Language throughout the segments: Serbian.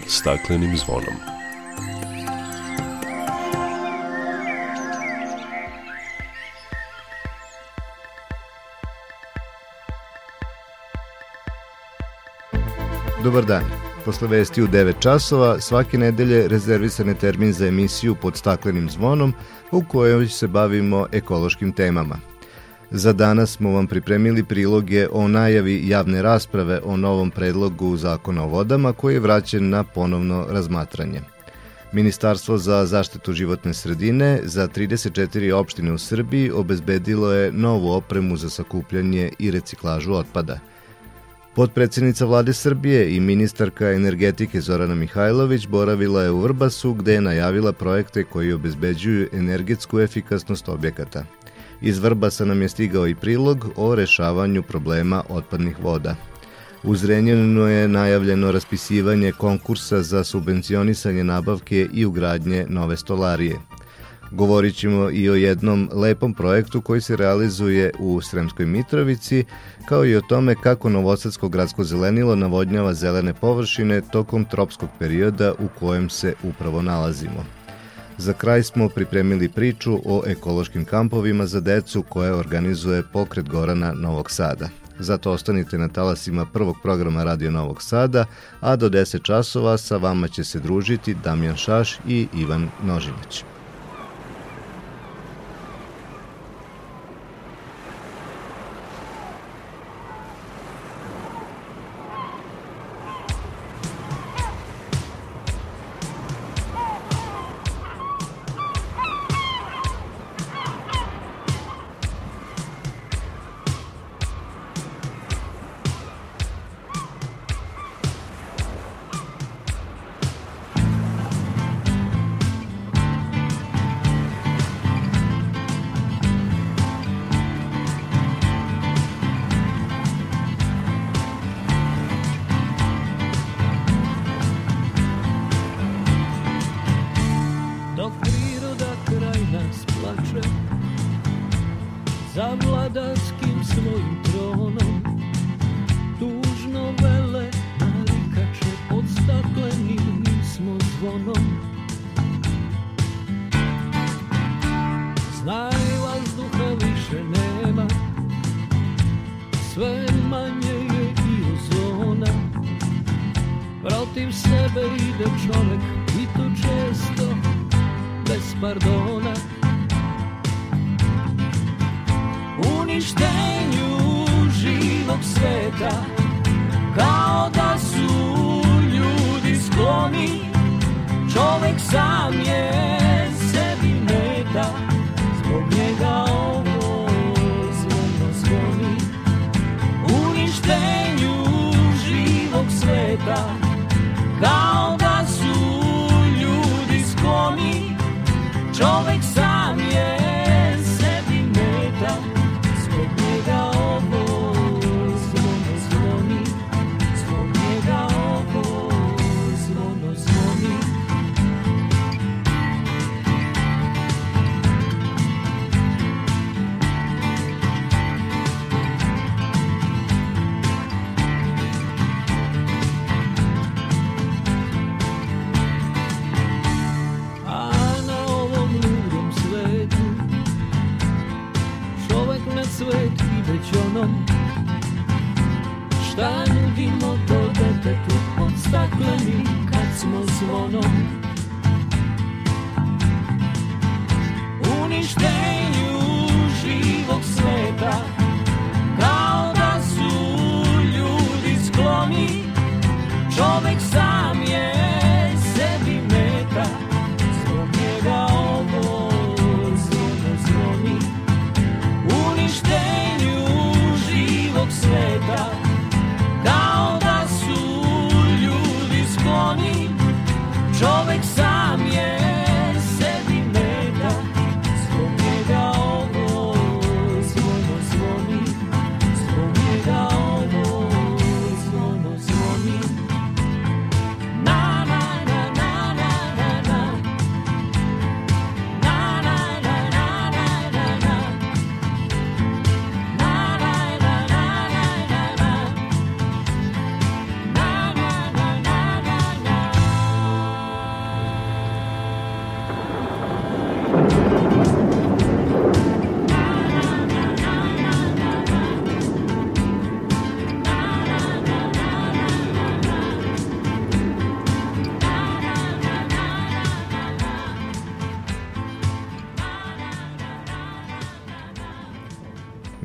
pod staklenim zvonom. Dobar dan. Posle vesti u 9 časova, svake nedelje rezervisan je termin za emisiju pod staklenim zvonom u kojoj se bavimo ekološkim temama. Za danas smo vam pripremili priloge o najavi javne rasprave o novom predlogu zakona o vodama koji je vraćen na ponovno razmatranje. Ministarstvo za zaštitu životne sredine za 34 opštine u Srbiji obezbedilo je novu opremu za sakupljanje i reciklažu otpada – Podpredsednica vlade Srbije i ministarka energetike Zorana Mihajlović boravila je u Vrbasu gde je najavila projekte koji obezbeđuju energetsku efikasnost objekata. Iz Vrbasa nam je stigao i prilog o rešavanju problema otpadnih voda. U Zrenjaninu je najavljeno raspisivanje konkursa za subvencionisanje nabavke i ugradnje nove stolarije – Govorit ćemo i o jednom lepom projektu koji se realizuje u Sremskoj Mitrovici, kao i o tome kako Novosadsko gradsko zelenilo navodnjava zelene površine tokom tropskog perioda u kojem se upravo nalazimo. Za kraj smo pripremili priču o ekološkim kampovima za decu koje organizuje pokret Gorana Novog Sada. Zato ostanite na talasima prvog programa Radio Novog Sada, a do 10 časova sa vama će se družiti Damjan Šaš i Ivan Nožinać.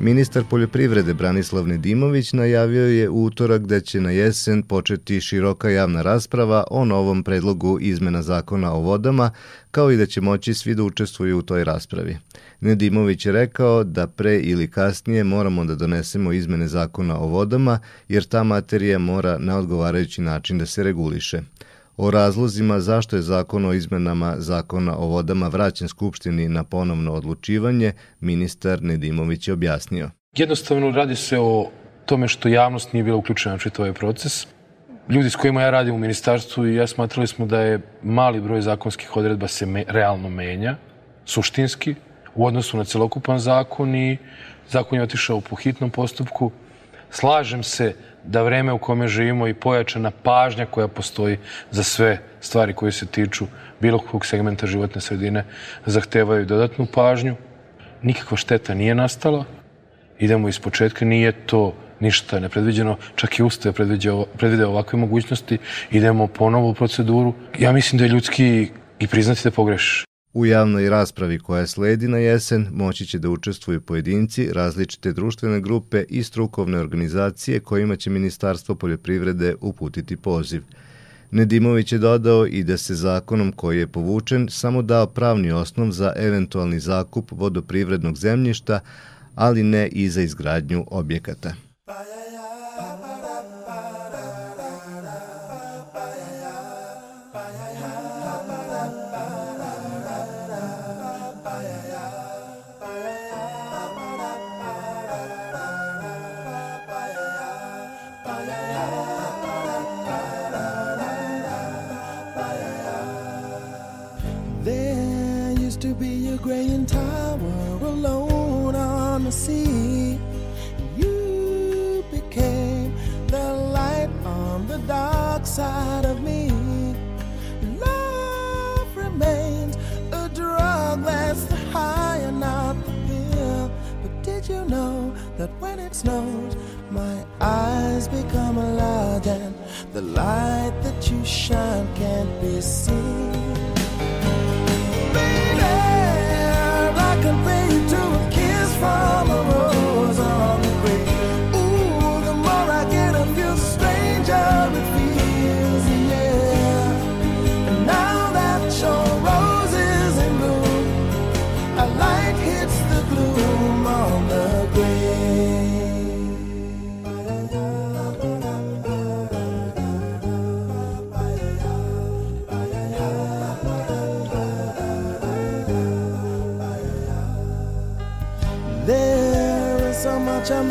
Ministar poljoprivrede Branislav Nedimović najavio je utorak da će na jesen početi široka javna rasprava o novom predlogu izmena zakona o vodama, kao i da će moći svi da učestvuju u toj raspravi. Nedimović je rekao da pre ili kasnije moramo da donesemo izmene zakona o vodama, jer ta materija mora na odgovarajući način da se reguliše. O razlozima zašto je zakon o izmenama zakona o vodama vraćen Skupštini na ponovno odlučivanje, ministar Nedimović je objasnio. Jednostavno radi se o tome što javnost nije bila uključena u čitav ovaj proces. Ljudi s kojima ja radim u ministarstvu i ja smatrali smo da je mali broj zakonskih odredba se me, realno menja, suštinski, u odnosu na celokupan zakon i zakon je otišao po hitnom postupku. Slažem se da vreme u kome živimo i pojačana pažnja koja postoji za sve stvari koje se tiču bilo kog segmenta životne sredine zahtevaju dodatnu pažnju. Nikakva šteta nije nastala. Idemo iz početka, nije to ništa nepredviđeno, čak i Ustav je predvideo ovakve mogućnosti, idemo ponovo u proceduru. Ja mislim da je ljudski i priznati da pogrešiš. U javnoj raspravi koja sledi na jesen moći će da učestvuju pojedinci, različite društvene grupe i strukovne organizacije kojima će Ministarstvo poljoprivrede uputiti poziv. Nedimović je dodao i da se zakonom koji je povučen samo dao pravni osnov za eventualni zakup vodoprivrednog zemljišta, ali ne i za izgradnju objekata.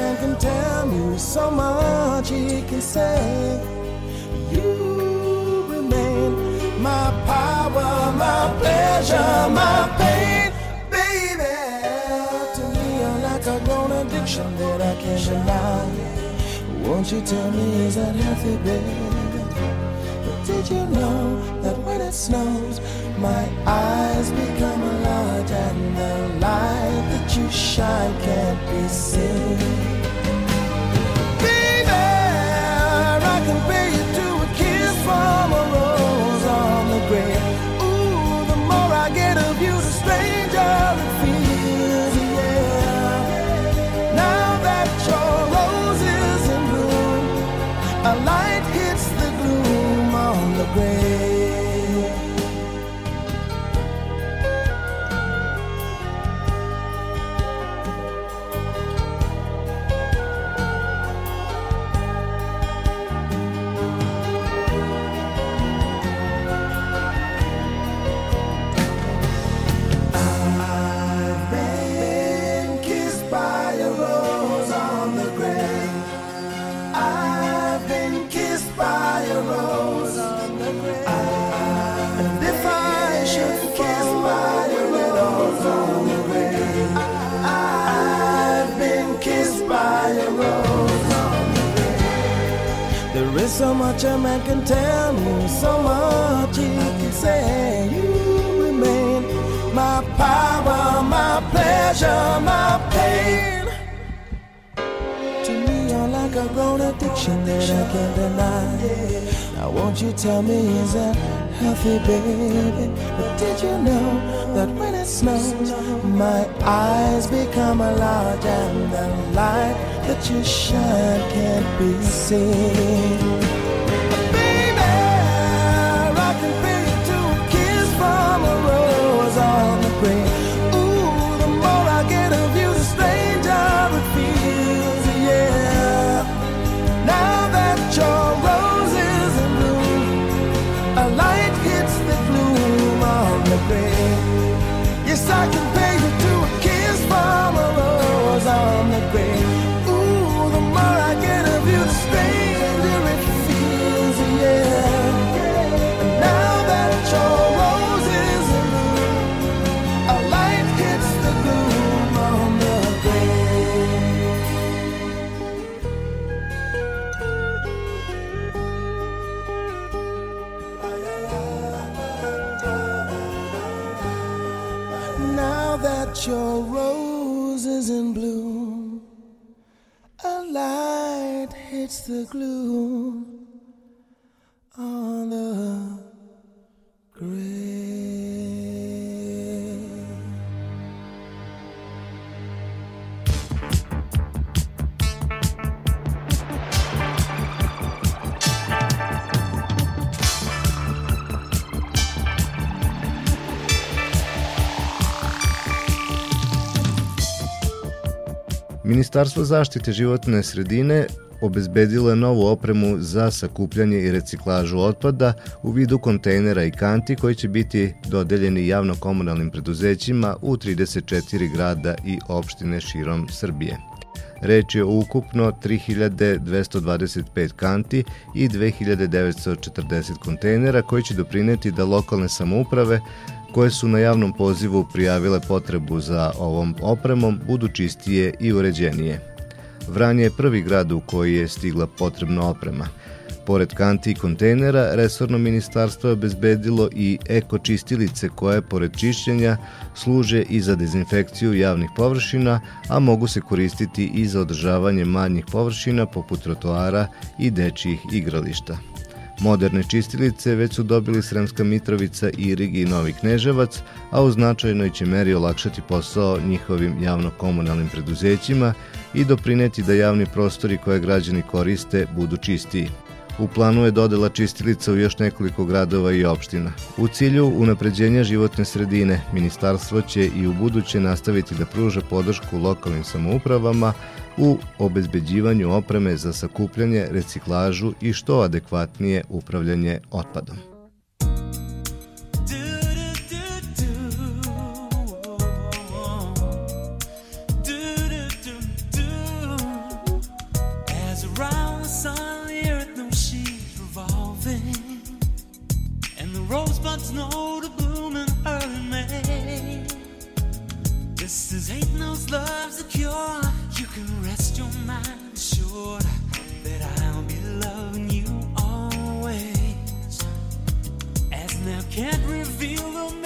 man can tell you so much he can say. You remain my power, my pleasure, my pain, baby. To me, you're like a grown addiction that I can't deny. Won't you tell me, is that healthy, baby? But did you know that when it snows, my eyes become a lot and the light that you shine can't be seen. baby. Man can tell me, so much he can say. You remain my power, my pleasure, my pain. To me, you're like a grown addiction that I can't deny. Now, won't you tell me, is that healthy, baby. But did you know that when it snows, my eyes become a large and the light that you shine can't be seen? The gloom on the grave. Ministarstvo zaštite životne sredine obezbedilo je novu opremu za sakupljanje i reciklažu otpada u vidu kontejnera i kanti koji će biti dodeljeni javno-komunalnim preduzećima u 34 grada i opštine širom Srbije. Reč je o ukupno 3225 kanti i 2940 kontejnera koji će doprineti da lokalne samouprave koje su na javnom pozivu prijavile potrebu za ovom opremom budu čistije i uređenije. Vranje je prvi grad u koji je stigla potrebna oprema. Pored kanti i kontejnera, resorno ministarstvo je obezbedilo i eko čistilice koje, pored čišćenja, služe i za dezinfekciju javnih površina, a mogu se koristiti i za održavanje manjih površina poput trotoara i dečijih igrališta. Moderne čistilice već su dobili Sremska Mitrovica, Irig i Novi Kneževac, a u značajnoj će meri olakšati posao njihovim javno-komunalnim preduzećima i doprineti da javni prostori koje građani koriste budu čistiji. U planu je dodela čistilica u još nekoliko gradova i opština. U cilju unapređenja životne sredine, ministarstvo će i u buduće nastaviti da pruža podršku lokalnim samoupravama u obezbeđivanju opreme za sakupljanje, reciklažu i što adekvatnije upravljanje otpadom. Love's a cure, can rest your mind assured that I'll be loving you always. As now can't reveal the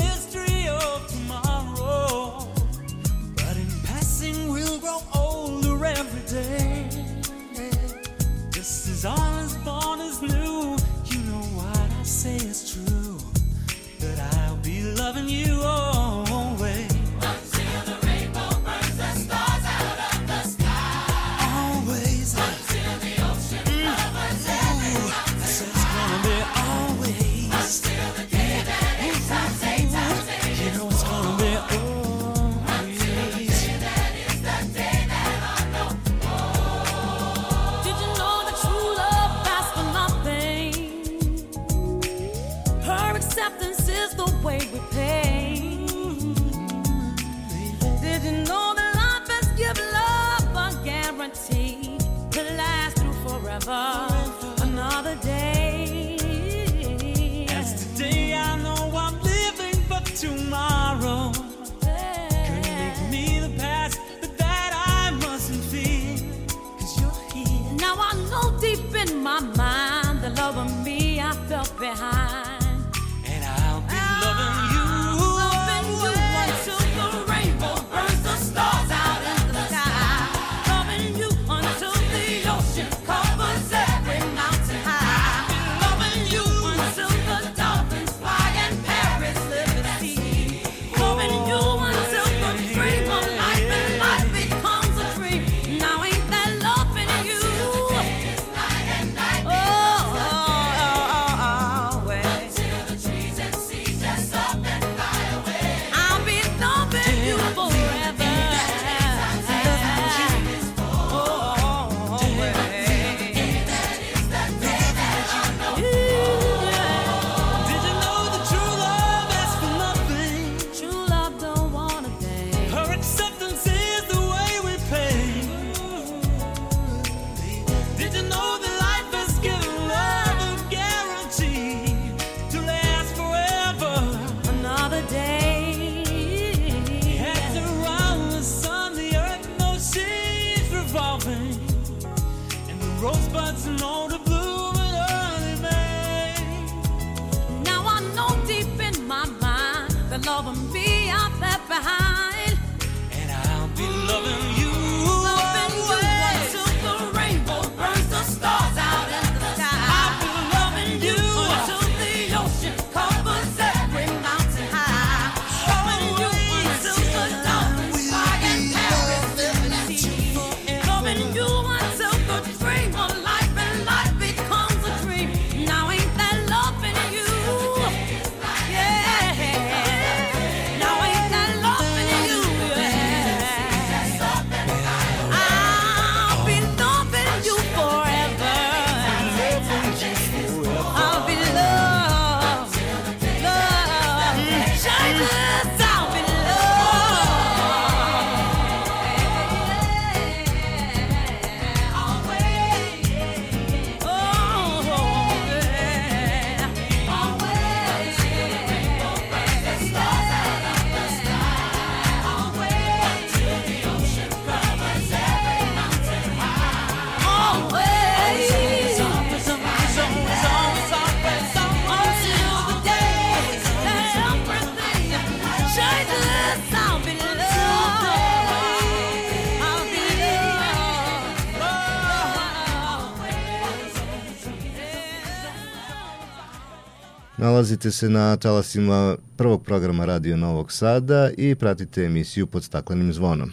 Nalazite se na talasima prvog programa Radio Novog Sada i pratite emisiju pod staklenim zvonom.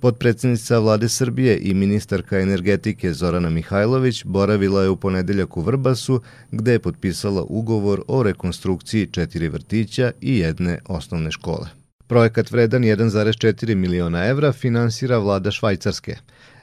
Podpredsednica vlade Srbije i ministarka energetike Zorana Mihajlović boravila je u ponedeljak u Vrbasu gde je potpisala ugovor o rekonstrukciji četiri vrtića i jedne osnovne škole. Projekat vredan 1,4 miliona evra finansira vlada Švajcarske.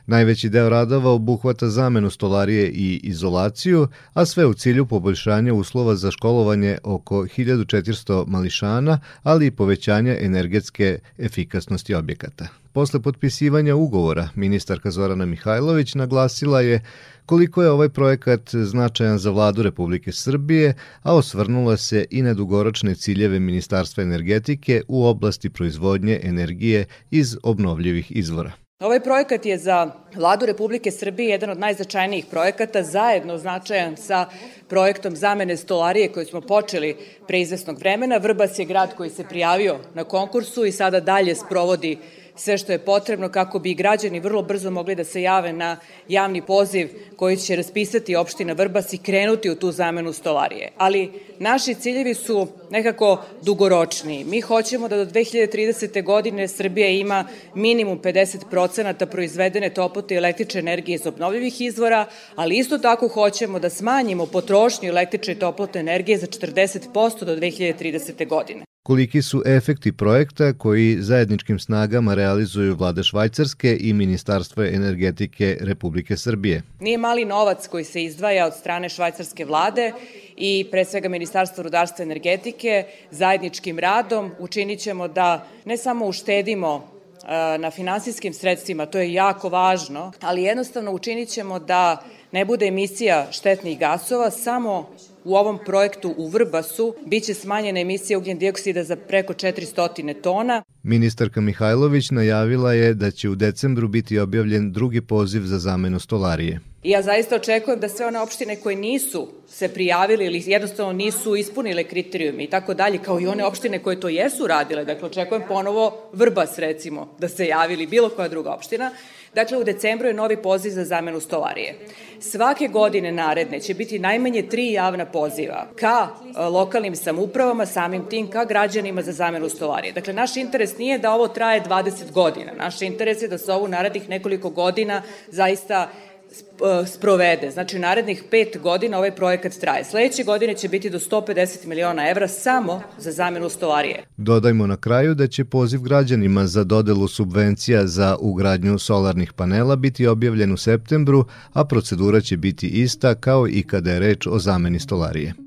Najveći deo radova obuhvata zamenu stolarije i izolaciju, a sve u cilju poboljšanja uslova za školovanje oko 1400 mališana, ali i povećanja energetske efikasnosti objekata. Posle potpisivanja ugovora, ministarka Zorana Mihajlović naglasila je koliko je ovaj projekat značajan za vladu Republike Srbije, a osvrnula se i na dugoročne ciljeve Ministarstva energetike u oblasti proizvodnje energije iz obnovljivih izvora. Ovaj projekat je za vladu Republike Srbije jedan od najznačajnijih projekata, zajedno značajan sa projektom zamene stolarije koju smo počeli pre izvesnog vremena. Vrbas je grad koji se prijavio na konkursu i sada dalje sprovodi sve što je potrebno kako bi građani vrlo brzo mogli da se jave na javni poziv koji će raspisati opština Vrbas i krenuti u tu zamenu stolarije. Ali naši ciljevi su nekako dugoročniji. Mi hoćemo da do 2030. godine Srbija ima minimum 50% proizvedene toplote i električne energije iz obnovljivih izvora, ali isto tako hoćemo da smanjimo potrošnju električne i toplotne energije za 40% do 2030. godine. Koliki su efekti projekta koji zajedničkim snagama realizuju vlade Švajcarske i Ministarstvo energetike Republike Srbije? Nije mali novac koji se izdvaja od strane švajcarske vlade i pre svega Ministarstva rudarstva i energetike zajedničkim radom učinit ćemo da ne samo uštedimo e, na finansijskim sredstvima, to je jako važno, ali jednostavno učinit ćemo da ne bude emisija štetnih gasova, samo u ovom projektu u Vrbasu biće smanjena emisija ugljen dioksida za preko 400 tona. Ministarka Mihajlović najavila je da će u decembru biti objavljen drugi poziv za zamenu stolarije. Ja zaista očekujem da sve one opštine koje nisu se prijavili ili jednostavno nisu ispunile kriterijume i tako dalje, kao i one opštine koje to jesu radile, dakle očekujem ponovo Vrbas recimo da se javili bilo koja druga opština, Dakle, u decembru je novi poziv za zamenu stolarije. Svake godine naredne će biti najmanje tri javna poziva ka e, lokalnim samupravama, samim tim ka građanima za zamenu stolarije. Dakle, naš interes nije da ovo traje 20 godina. Naš interes je da se ovo narednih nekoliko godina zaista sprovede. Znači, narednih pet godina ovaj projekat traje. Sledeće godine će biti do 150 miliona evra samo za zamenu stolarije. Dodajmo na kraju da će poziv građanima za dodelu subvencija za ugradnju solarnih panela biti objavljen u septembru, a procedura će biti ista kao i kada je reč o zameni stolarije.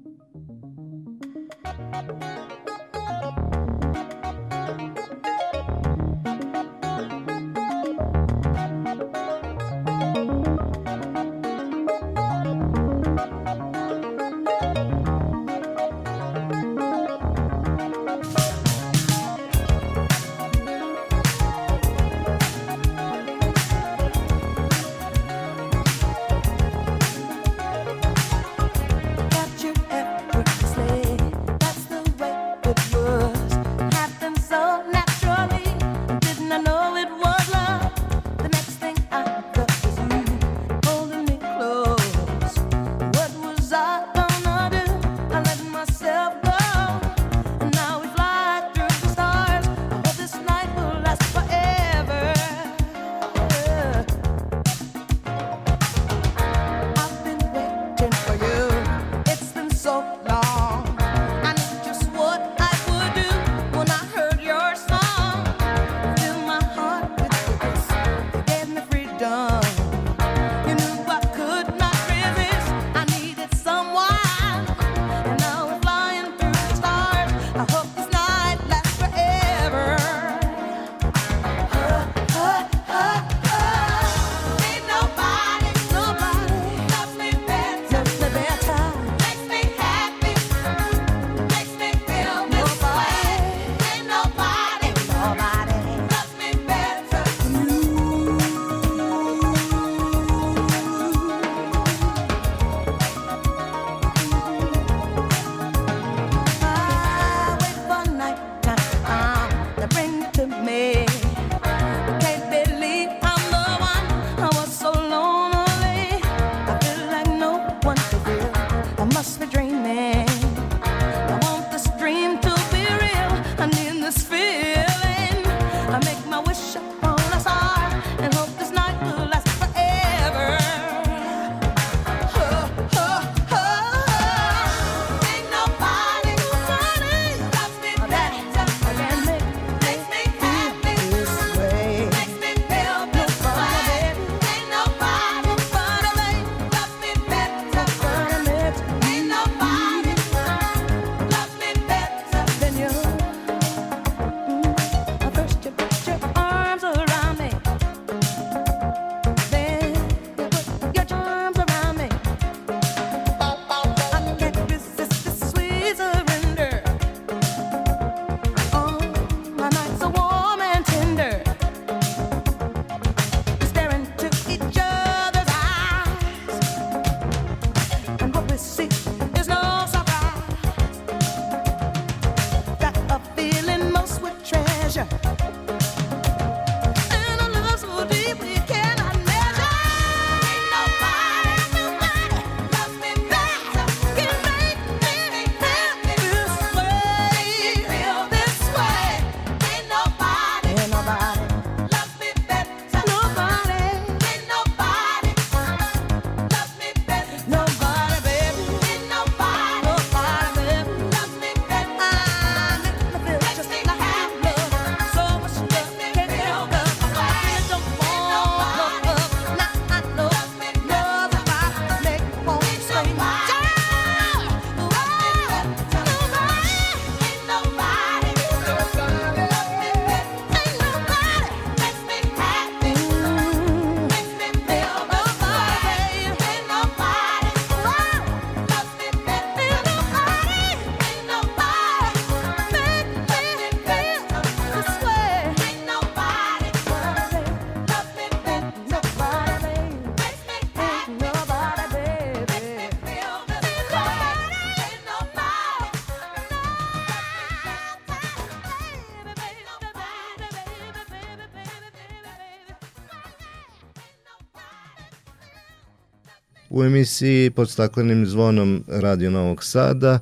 U emisiji pod staklenim zvonom Radio Novog Sada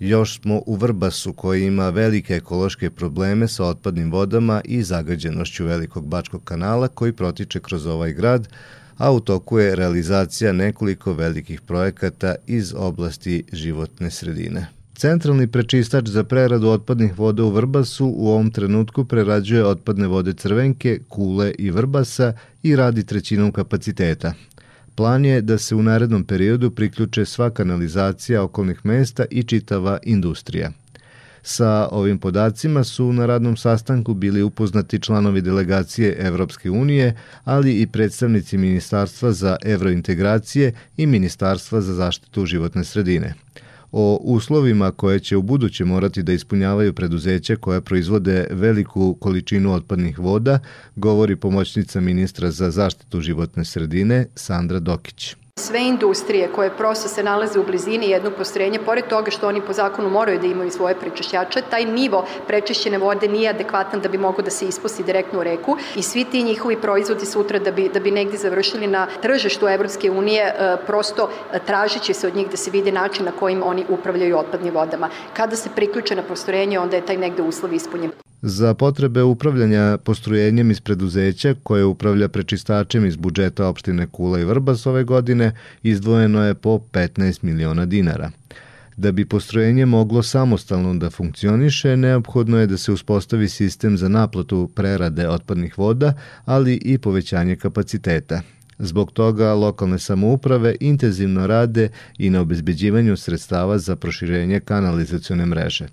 još smo u Vrbasu koji ima velike ekološke probleme sa otpadnim vodama i zagađenošću velikog bačkog kanala koji protiče kroz ovaj grad, a u toku je realizacija nekoliko velikih projekata iz oblasti životne sredine. Centralni prečistač za preradu otpadnih voda u Vrbasu u ovom trenutku prerađuje otpadne vode Crvenke, Kule i Vrbasa i radi trećinom kapaciteta. Plan je da se u narednom periodu priključe sva kanalizacija okolnih mesta i čitava industrija. Sa ovim podacima su na radnom sastanku bili upoznati članovi delegacije Evropske unije, ali i predstavnici Ministarstva za evrointegracije i Ministarstva za zaštitu životne sredine o uslovima koje će u buduće morati da ispunjavaju preduzeća koja proizvode veliku količinu otpadnih voda, govori pomoćnica ministra za zaštitu životne sredine Sandra Dokić. Sve industrije koje prosto se nalaze u blizini jednog postrojenja, pored toga što oni po zakonu moraju da imaju svoje prečišćače, taj nivo prečišćene vode nije adekvatan da bi mogo da se ispusti direktno u reku i svi ti njihovi proizvodi sutra da bi, da bi negde završili na tržištu Evropske unije, e, prosto e, tražiće se od njih da se vide način na kojim oni upravljaju otpadnim vodama. Kada se priključe na postrojenje, onda je taj negde uslov ispunjen. Za potrebe upravljanja postrojenjem iz preduzeća koje upravlja prečistačem iz budžeta opštine Kula i Vrbas ove godine izdvojeno je po 15 miliona dinara. Da bi postrojenje moglo samostalno da funkcioniše, neophodno je da se uspostavi sistem za naplatu prerade otpadnih voda, ali i povećanje kapaciteta. Zbog toga lokalne samouprave intenzivno rade i na obezbeđivanju sredstava za proširenje kanalizacione mreže.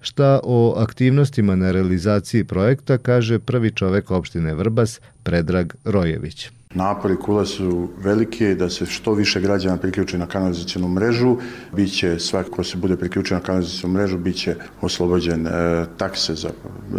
Šta o aktivnostima na realizaciji projekta kaže prvi čovek opštine Vrbas, Predrag Rojević. Napori kula su velike da se što više građana priključi na kanalizacijonu mrežu. Biće svako ko se bude priključen na kanalizacijonu mrežu biće oslobođen e, takse za,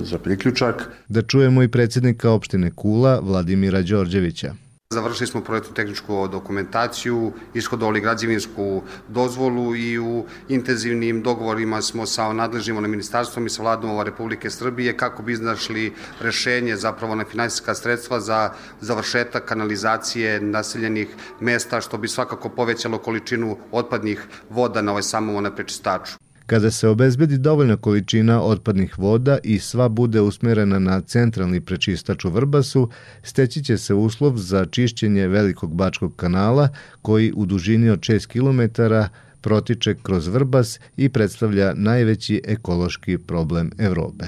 za priključak. Da čujemo i predsjednika opštine Kula, Vladimira Đorđevića. Završili smo projektnu tehničku dokumentaciju, ishodovali građevinsku dozvolu i u intenzivnim dogovorima smo sa nadležnim na ministarstvom i sa vladom Republike Srbije kako bi iznašli rešenje zapravo na finansijska sredstva za završetak kanalizacije naseljenih mesta što bi svakako povećalo količinu otpadnih voda na ovaj samom na prečistaču. Kada se obezbedi dovoljna količina otpadnih voda i sva bude usmerena na centralni prečistač u Vrbasu, steći će se uslov za čišćenje Velikog Bačkog kanala koji u dužini od 6 km protiče kroz Vrbas i predstavlja najveći ekološki problem Evrope.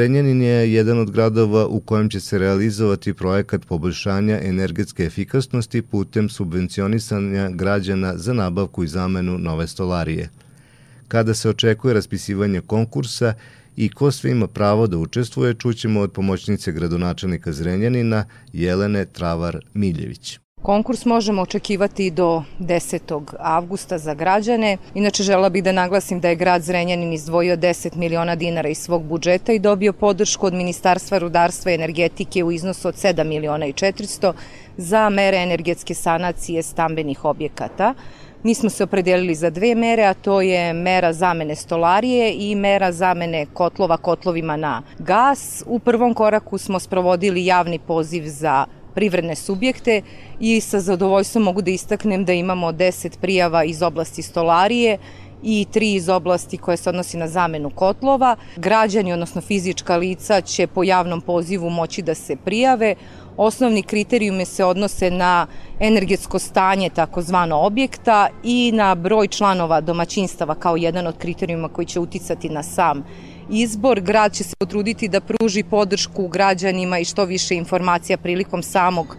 Zrenjanin je jedan od gradova u kojem će se realizovati projekat poboljšanja energetske efikasnosti putem subvencionisanja građana za nabavku i zamenu nove stolarije. Kada se očekuje raspisivanje konkursa i ko sve ima pravo da učestvuje, čućemo od pomoćnice gradonačelnika Zrenjanina Jelene Travar-Miljević. Konkurs možemo očekivati do 10. avgusta za građane. Inače, žela bih da naglasim da je grad Zrenjanin izdvojio 10 miliona dinara iz svog budžeta i dobio podršku od Ministarstva rudarstva i energetike u iznosu od 7 miliona i 400 za mere energetske sanacije stambenih objekata. Mi smo se opredelili za dve mere, a to je mera zamene stolarije i mera zamene kotlova kotlovima na gas. U prvom koraku smo sprovodili javni poziv za privredne subjekte i sa zadovoljstvom mogu da istaknem da imamo 10 prijava iz oblasti stolarije i tri iz oblasti koje se odnosi na zamenu kotlova. Građani, odnosno fizička lica, će po javnom pozivu moći da se prijave. Osnovni kriterijume se odnose na energetsko stanje takozvano objekta i na broj članova domaćinstava kao jedan od kriterijuma koji će uticati na sam izbor. Grad će se potruditi da pruži podršku građanima i što više informacija prilikom samog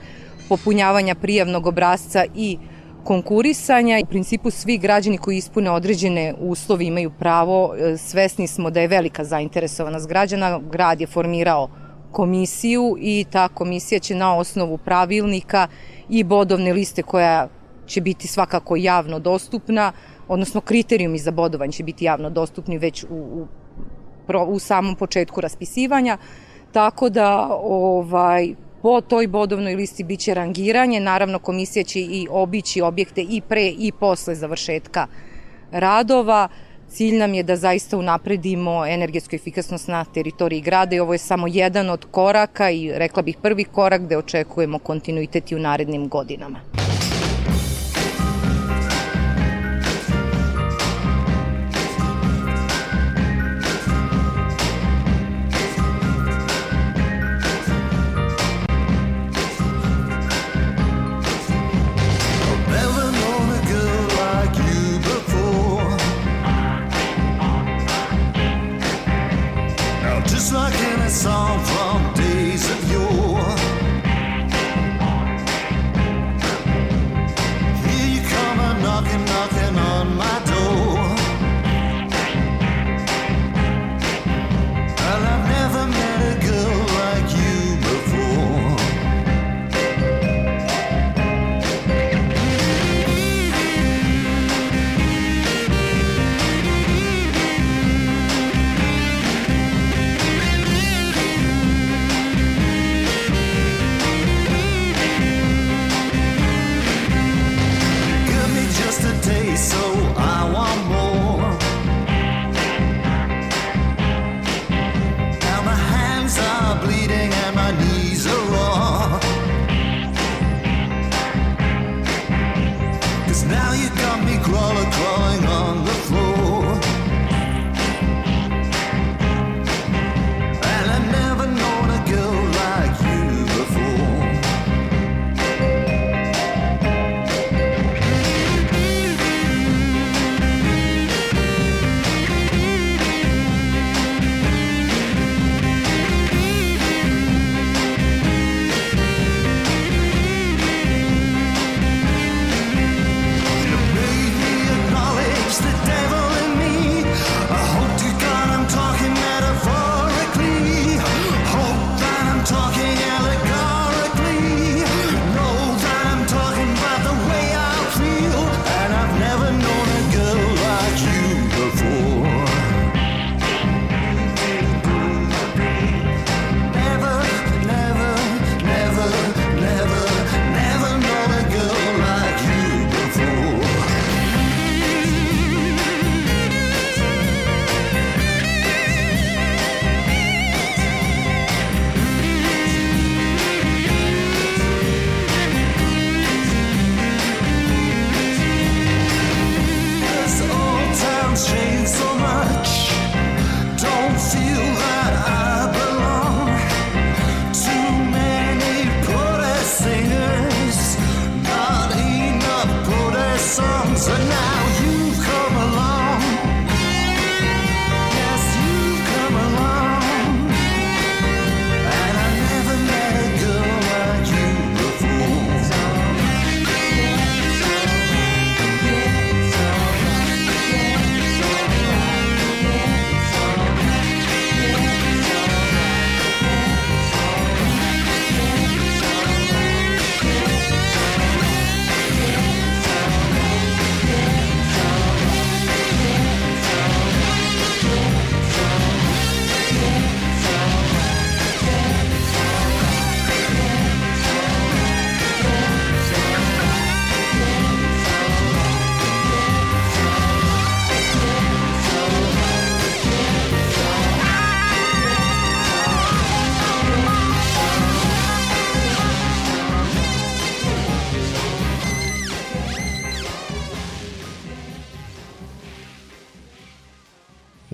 popunjavanja prijavnog obrazca i konkurisanja. U principu svi građani koji ispune određene uslove imaju pravo. E, svesni smo da je velika zainteresovanost građana. Grad je formirao komisiju i ta komisija će na osnovu pravilnika i bodovne liste koja će biti svakako javno dostupna, odnosno kriterijumi za bodovanje će biti javno dostupni već u, u u samom početku raspisivanja, tako da ovaj, po toj bodovnoj listi biće rangiranje, naravno komisija će i obići objekte i pre i posle završetka radova. Cilj nam je da zaista unapredimo energetsku efikasnost na teritoriji grada i ovo je samo jedan od koraka i rekla bih prvi korak gde očekujemo kontinuitet i u narednim godinama.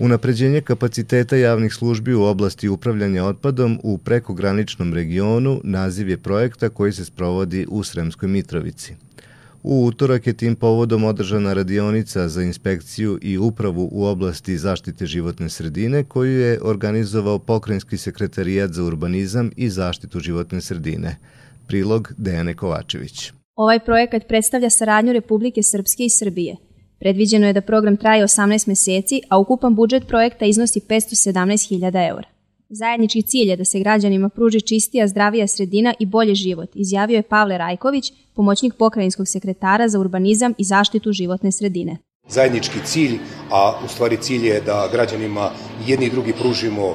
Unapređenje kapaciteta javnih službi u oblasti upravljanja otpadom u prekograničnom regionu naziv je projekta koji se sprovodi u Sremskoj Mitrovici. U utorak je tim povodom održana radionica za inspekciju i upravu u oblasti zaštite životne sredine koju je organizovao Pokrajinski sekretarijat za urbanizam i zaštitu životne sredine. Prilog Dejane Kovačević. Ovaj projekat predstavlja saradnju Republike Srpske i Srbije. Predviđeno je da program traje 18 meseci, a ukupan budžet projekta iznosi 517.000 eura. Zajednički cilj je da se građanima pruži čistija, zdravija sredina i bolji život, izjavio je Pavle Rajković, pomoćnik pokrajinskog sekretara za urbanizam i zaštitu životne sredine. Zajednički cilj, a u stvari cilj je da građanima jedni i drugi pružimo e,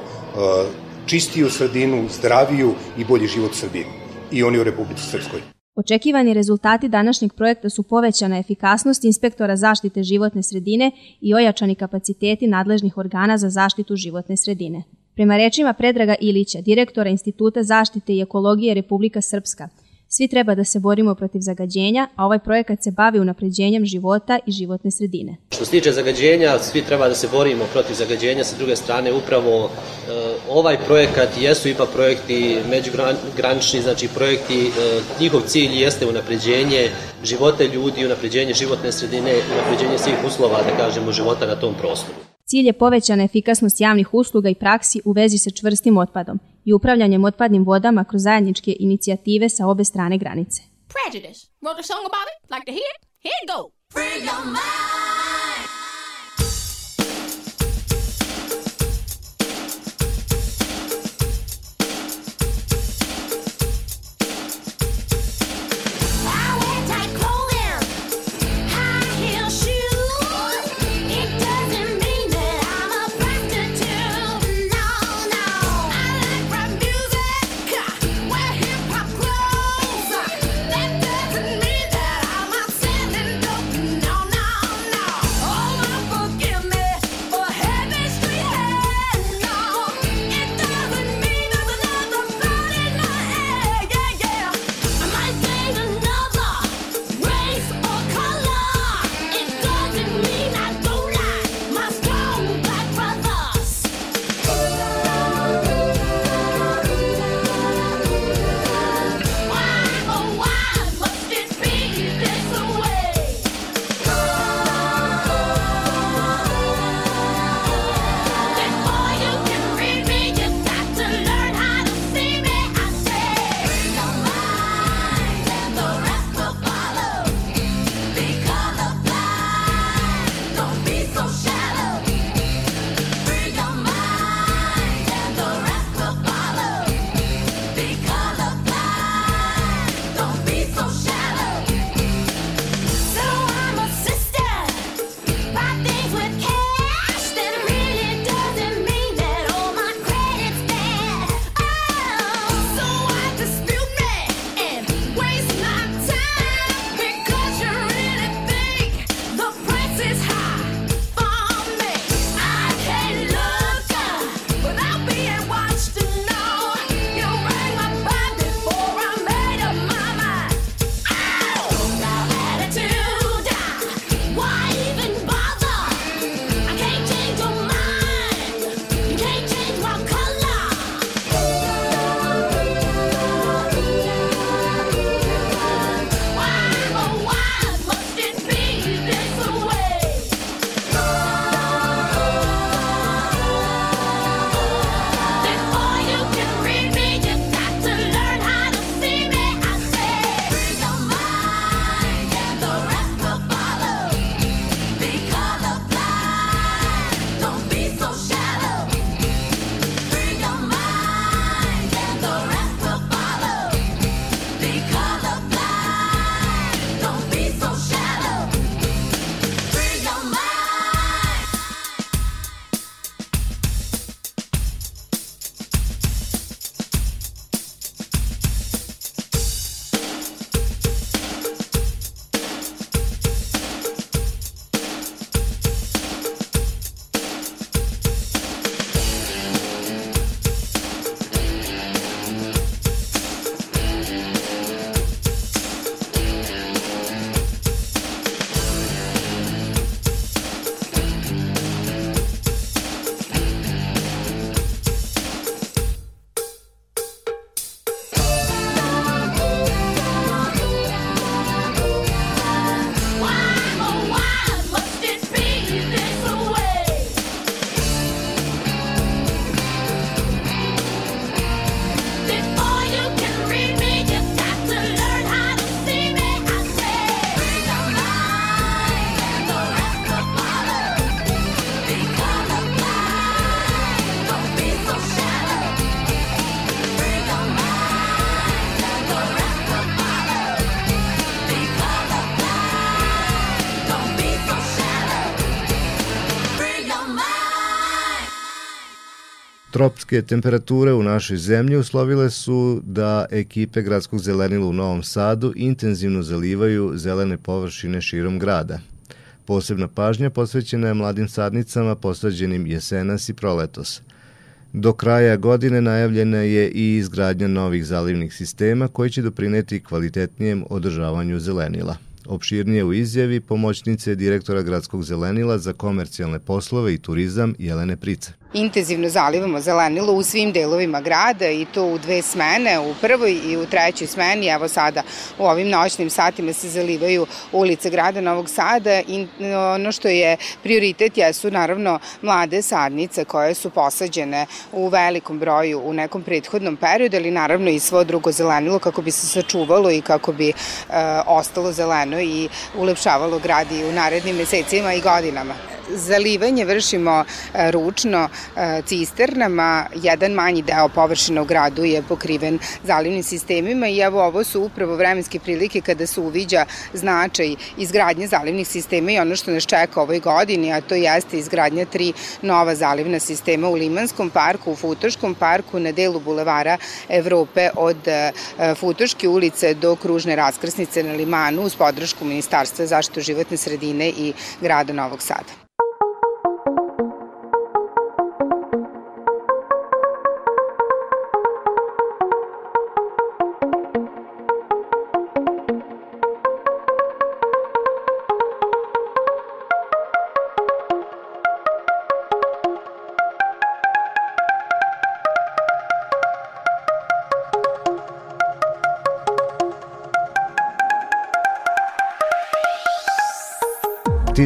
čistiju sredinu, zdraviju i bolji život u Srbiji i oni u Republici Srpskoj. Očekivani rezultati današnjeg projekta su povećana efikasnost inspektora zaštite životne sredine i ojačani kapaciteti nadležnih organa za zaštitu životne sredine. Prema rečima Predraga Ilića, direktora Instituta zaštite i ekologije Republika Srpska, svi treba da se borimo protiv zagađenja, a ovaj projekat se bavi unapređenjem života i životne sredine. Što se tiče zagađenja, svi treba da se borimo protiv zagađenja, sa druge strane upravo e, ovaj projekat jesu ipak projekti međugranični, znači projekti, e, njihov cilj jeste unapređenje života ljudi, unapređenje životne sredine, unapređenje svih uslova, da kažemo, života na tom prostoru. Cilj je povećana efikasnost javnih usluga i praksi u vezi sa čvrstim otpadom i upravljanjem otpadnim vodama kroz zajedničke inicijative sa obe strane granice. Prejudice. Wrote a song about it? Like to hear it? Here it go. Free your mind. Tropske temperature u našoj zemlji uslovile su da ekipe gradskog zelenila u Novom Sadu intenzivno zalivaju zelene površine širom grada. Posebna pažnja posvećena je mladim sadnicama posađenim jesenas i proletos. Do kraja godine najavljena je i izgradnja novih zalivnih sistema koji će doprineti kvalitetnijem održavanju zelenila. Opširnije u izjavi pomoćnice direktora gradskog zelenila za komercijalne poslove i turizam Jelene Price intenzivno zalivamo zelenilo u svim delovima grada i to u dve smene, u prvoj i u trećoj smeni. Evo sada u ovim noćnim satima se zalivaju ulice grada Novog Sada i ono što je prioritet jesu naravno mlade sadnice koje su posađene u velikom broju u nekom prethodnom periodu, ali naravno i svo drugo zelenilo kako bi se sačuvalo i kako bi e, ostalo zeleno i ulepšavalo grad i u narednim mesecima i godinama. Zalivanje vršimo e, ručno e, cisternama, jedan manji deo površina u gradu je pokriven zalivnim sistemima i evo ovo su upravo vremenske prilike kada se uviđa značaj izgradnje zalivnih sistema i ono što nas čeka ovoj godini, a to jeste izgradnja tri nova zalivna sistema u Limanskom parku, u Futoškom parku, na delu bulevara Evrope od e, Futoške ulice do kružne raskrsnice na Limanu uz podršku Ministarstva zaštitu životne sredine i grada Novog Sada.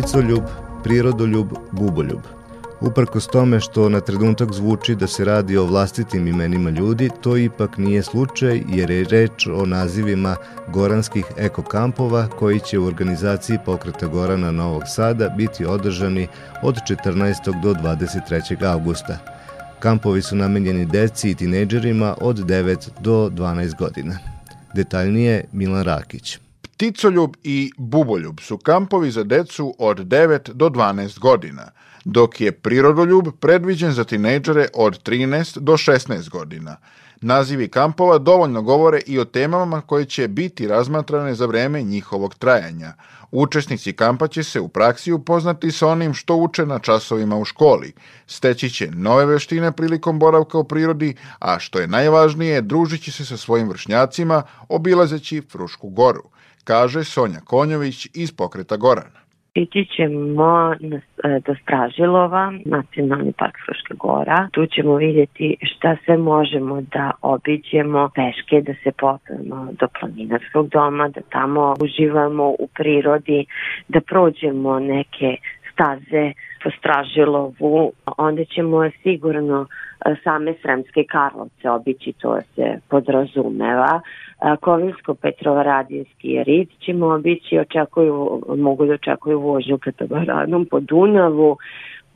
Pticoljub, prirodoljub, buboljub. Uprkos tome što na trenutak zvuči da se radi o vlastitim imenima ljudi, to ipak nije slučaj jer je reč o nazivima goranskih ekokampova koji će u organizaciji pokreta Gorana Novog Sada biti održani od 14. do 23. augusta. Kampovi su namenjeni deci i tinejdžerima od 9 do 12 godina. Detaljnije Milan Rakić. Ticoljub i Buboljub su kampovi za decu od 9 do 12 godina, dok je Prirodoljub predviđen za tinejdžere od 13 do 16 godina. Nazivi kampova dovoljno govore i o temama koje će biti razmatrane za vreme njihovog trajanja. Učesnici kampa će se u praksi upoznati sa onim što uče na časovima u školi, steći će nove veštine prilikom boravka u prirodi, a što je najvažnije, družići se sa svojim vršnjacima, obilazeći Frušku goru – kaže Sonja Konjović iz pokreta Gorana. Ići ćemo do Stražilova, Nacionalni park Fruška gora. Tu ćemo vidjeti šta sve možemo da obiđemo peške, da se popemo do planinarskog doma, da tamo uživamo u prirodi, da prođemo neke staze po Stražilovu. Onda ćemo sigurno same Sremske Karlovce obići, to se podrazumeva. Kovinsko Petrovaradinski rit ćemo obići, očekuju, mogu da očekuju vožnju katamaradom po Dunavu,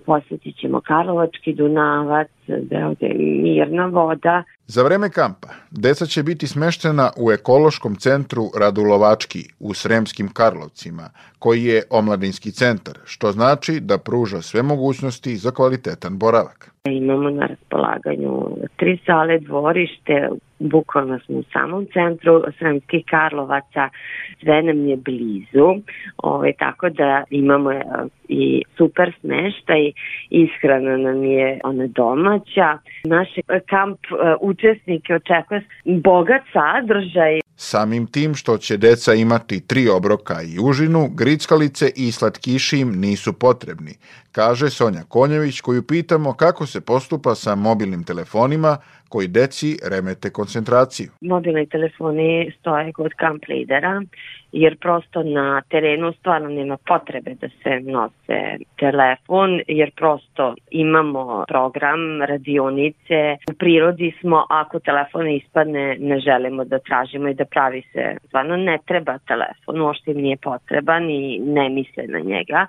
posjetit ćemo Karlovački Dunavac, da je mirna voda. Za vreme kampa deca će biti smeštena u ekološkom centru Radulovački u Sremskim Karlovcima, koji je omladinski centar, što znači da pruža sve mogućnosti za kvalitetan boravak. Imamo na raspolaganju tri sale, dvorište, bukvalno smo u samom centru Sremskih Karlovaca, sve nam je blizu, ove, tako da imamo e, i super smeštaj, ishrana nam je ona domaća. Naš kamp e, učesnike očekuje bogat sadržaj. Samim tim što će deca imati tri obroka i užinu, grickalice i slatkiši im nisu potrebni, kaže Sonja Konjević koju pitamo kako se postupa sa mobilnim telefonima koji deci remete koncentraciju. Mobilni telefoni stoje kod kamp lidera jer prosto na terenu stvarno nema potrebe da se nose telefon jer prosto imamo program, radionice, u prirodi smo, ako telefon ispadne ne želimo da tražimo i da pravi se, stvarno ne treba telefon, uopšte im nije potreban i ne misle na njega,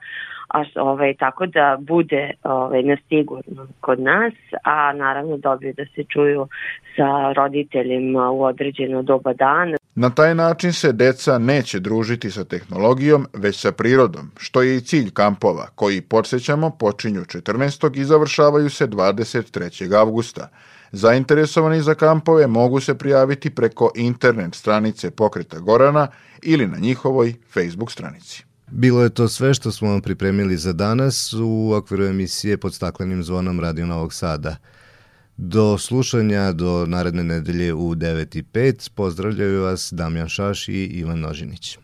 a ovaj, tako da bude ovaj, na sigurno kod nas, a naravno dobiju da se čuju sa roditeljima u određeno doba dana. Na taj način se deca neće družiti sa tehnologijom, već sa prirodom, što je i cilj kampova, koji, podsjećamo, počinju 14. i završavaju se 23. avgusta. Zainteresovani za kampove mogu se prijaviti preko internet stranice Pokreta Gorana ili na njihovoj Facebook stranici. Bilo je to sve što smo vam pripremili za danas u okviru emisije pod staklenim zvonom Radio Novog Sada. Do slušanja do naredne nedelje u 9.05 pozdravljaju vas Damjan Šaš i Ivan Nožinić.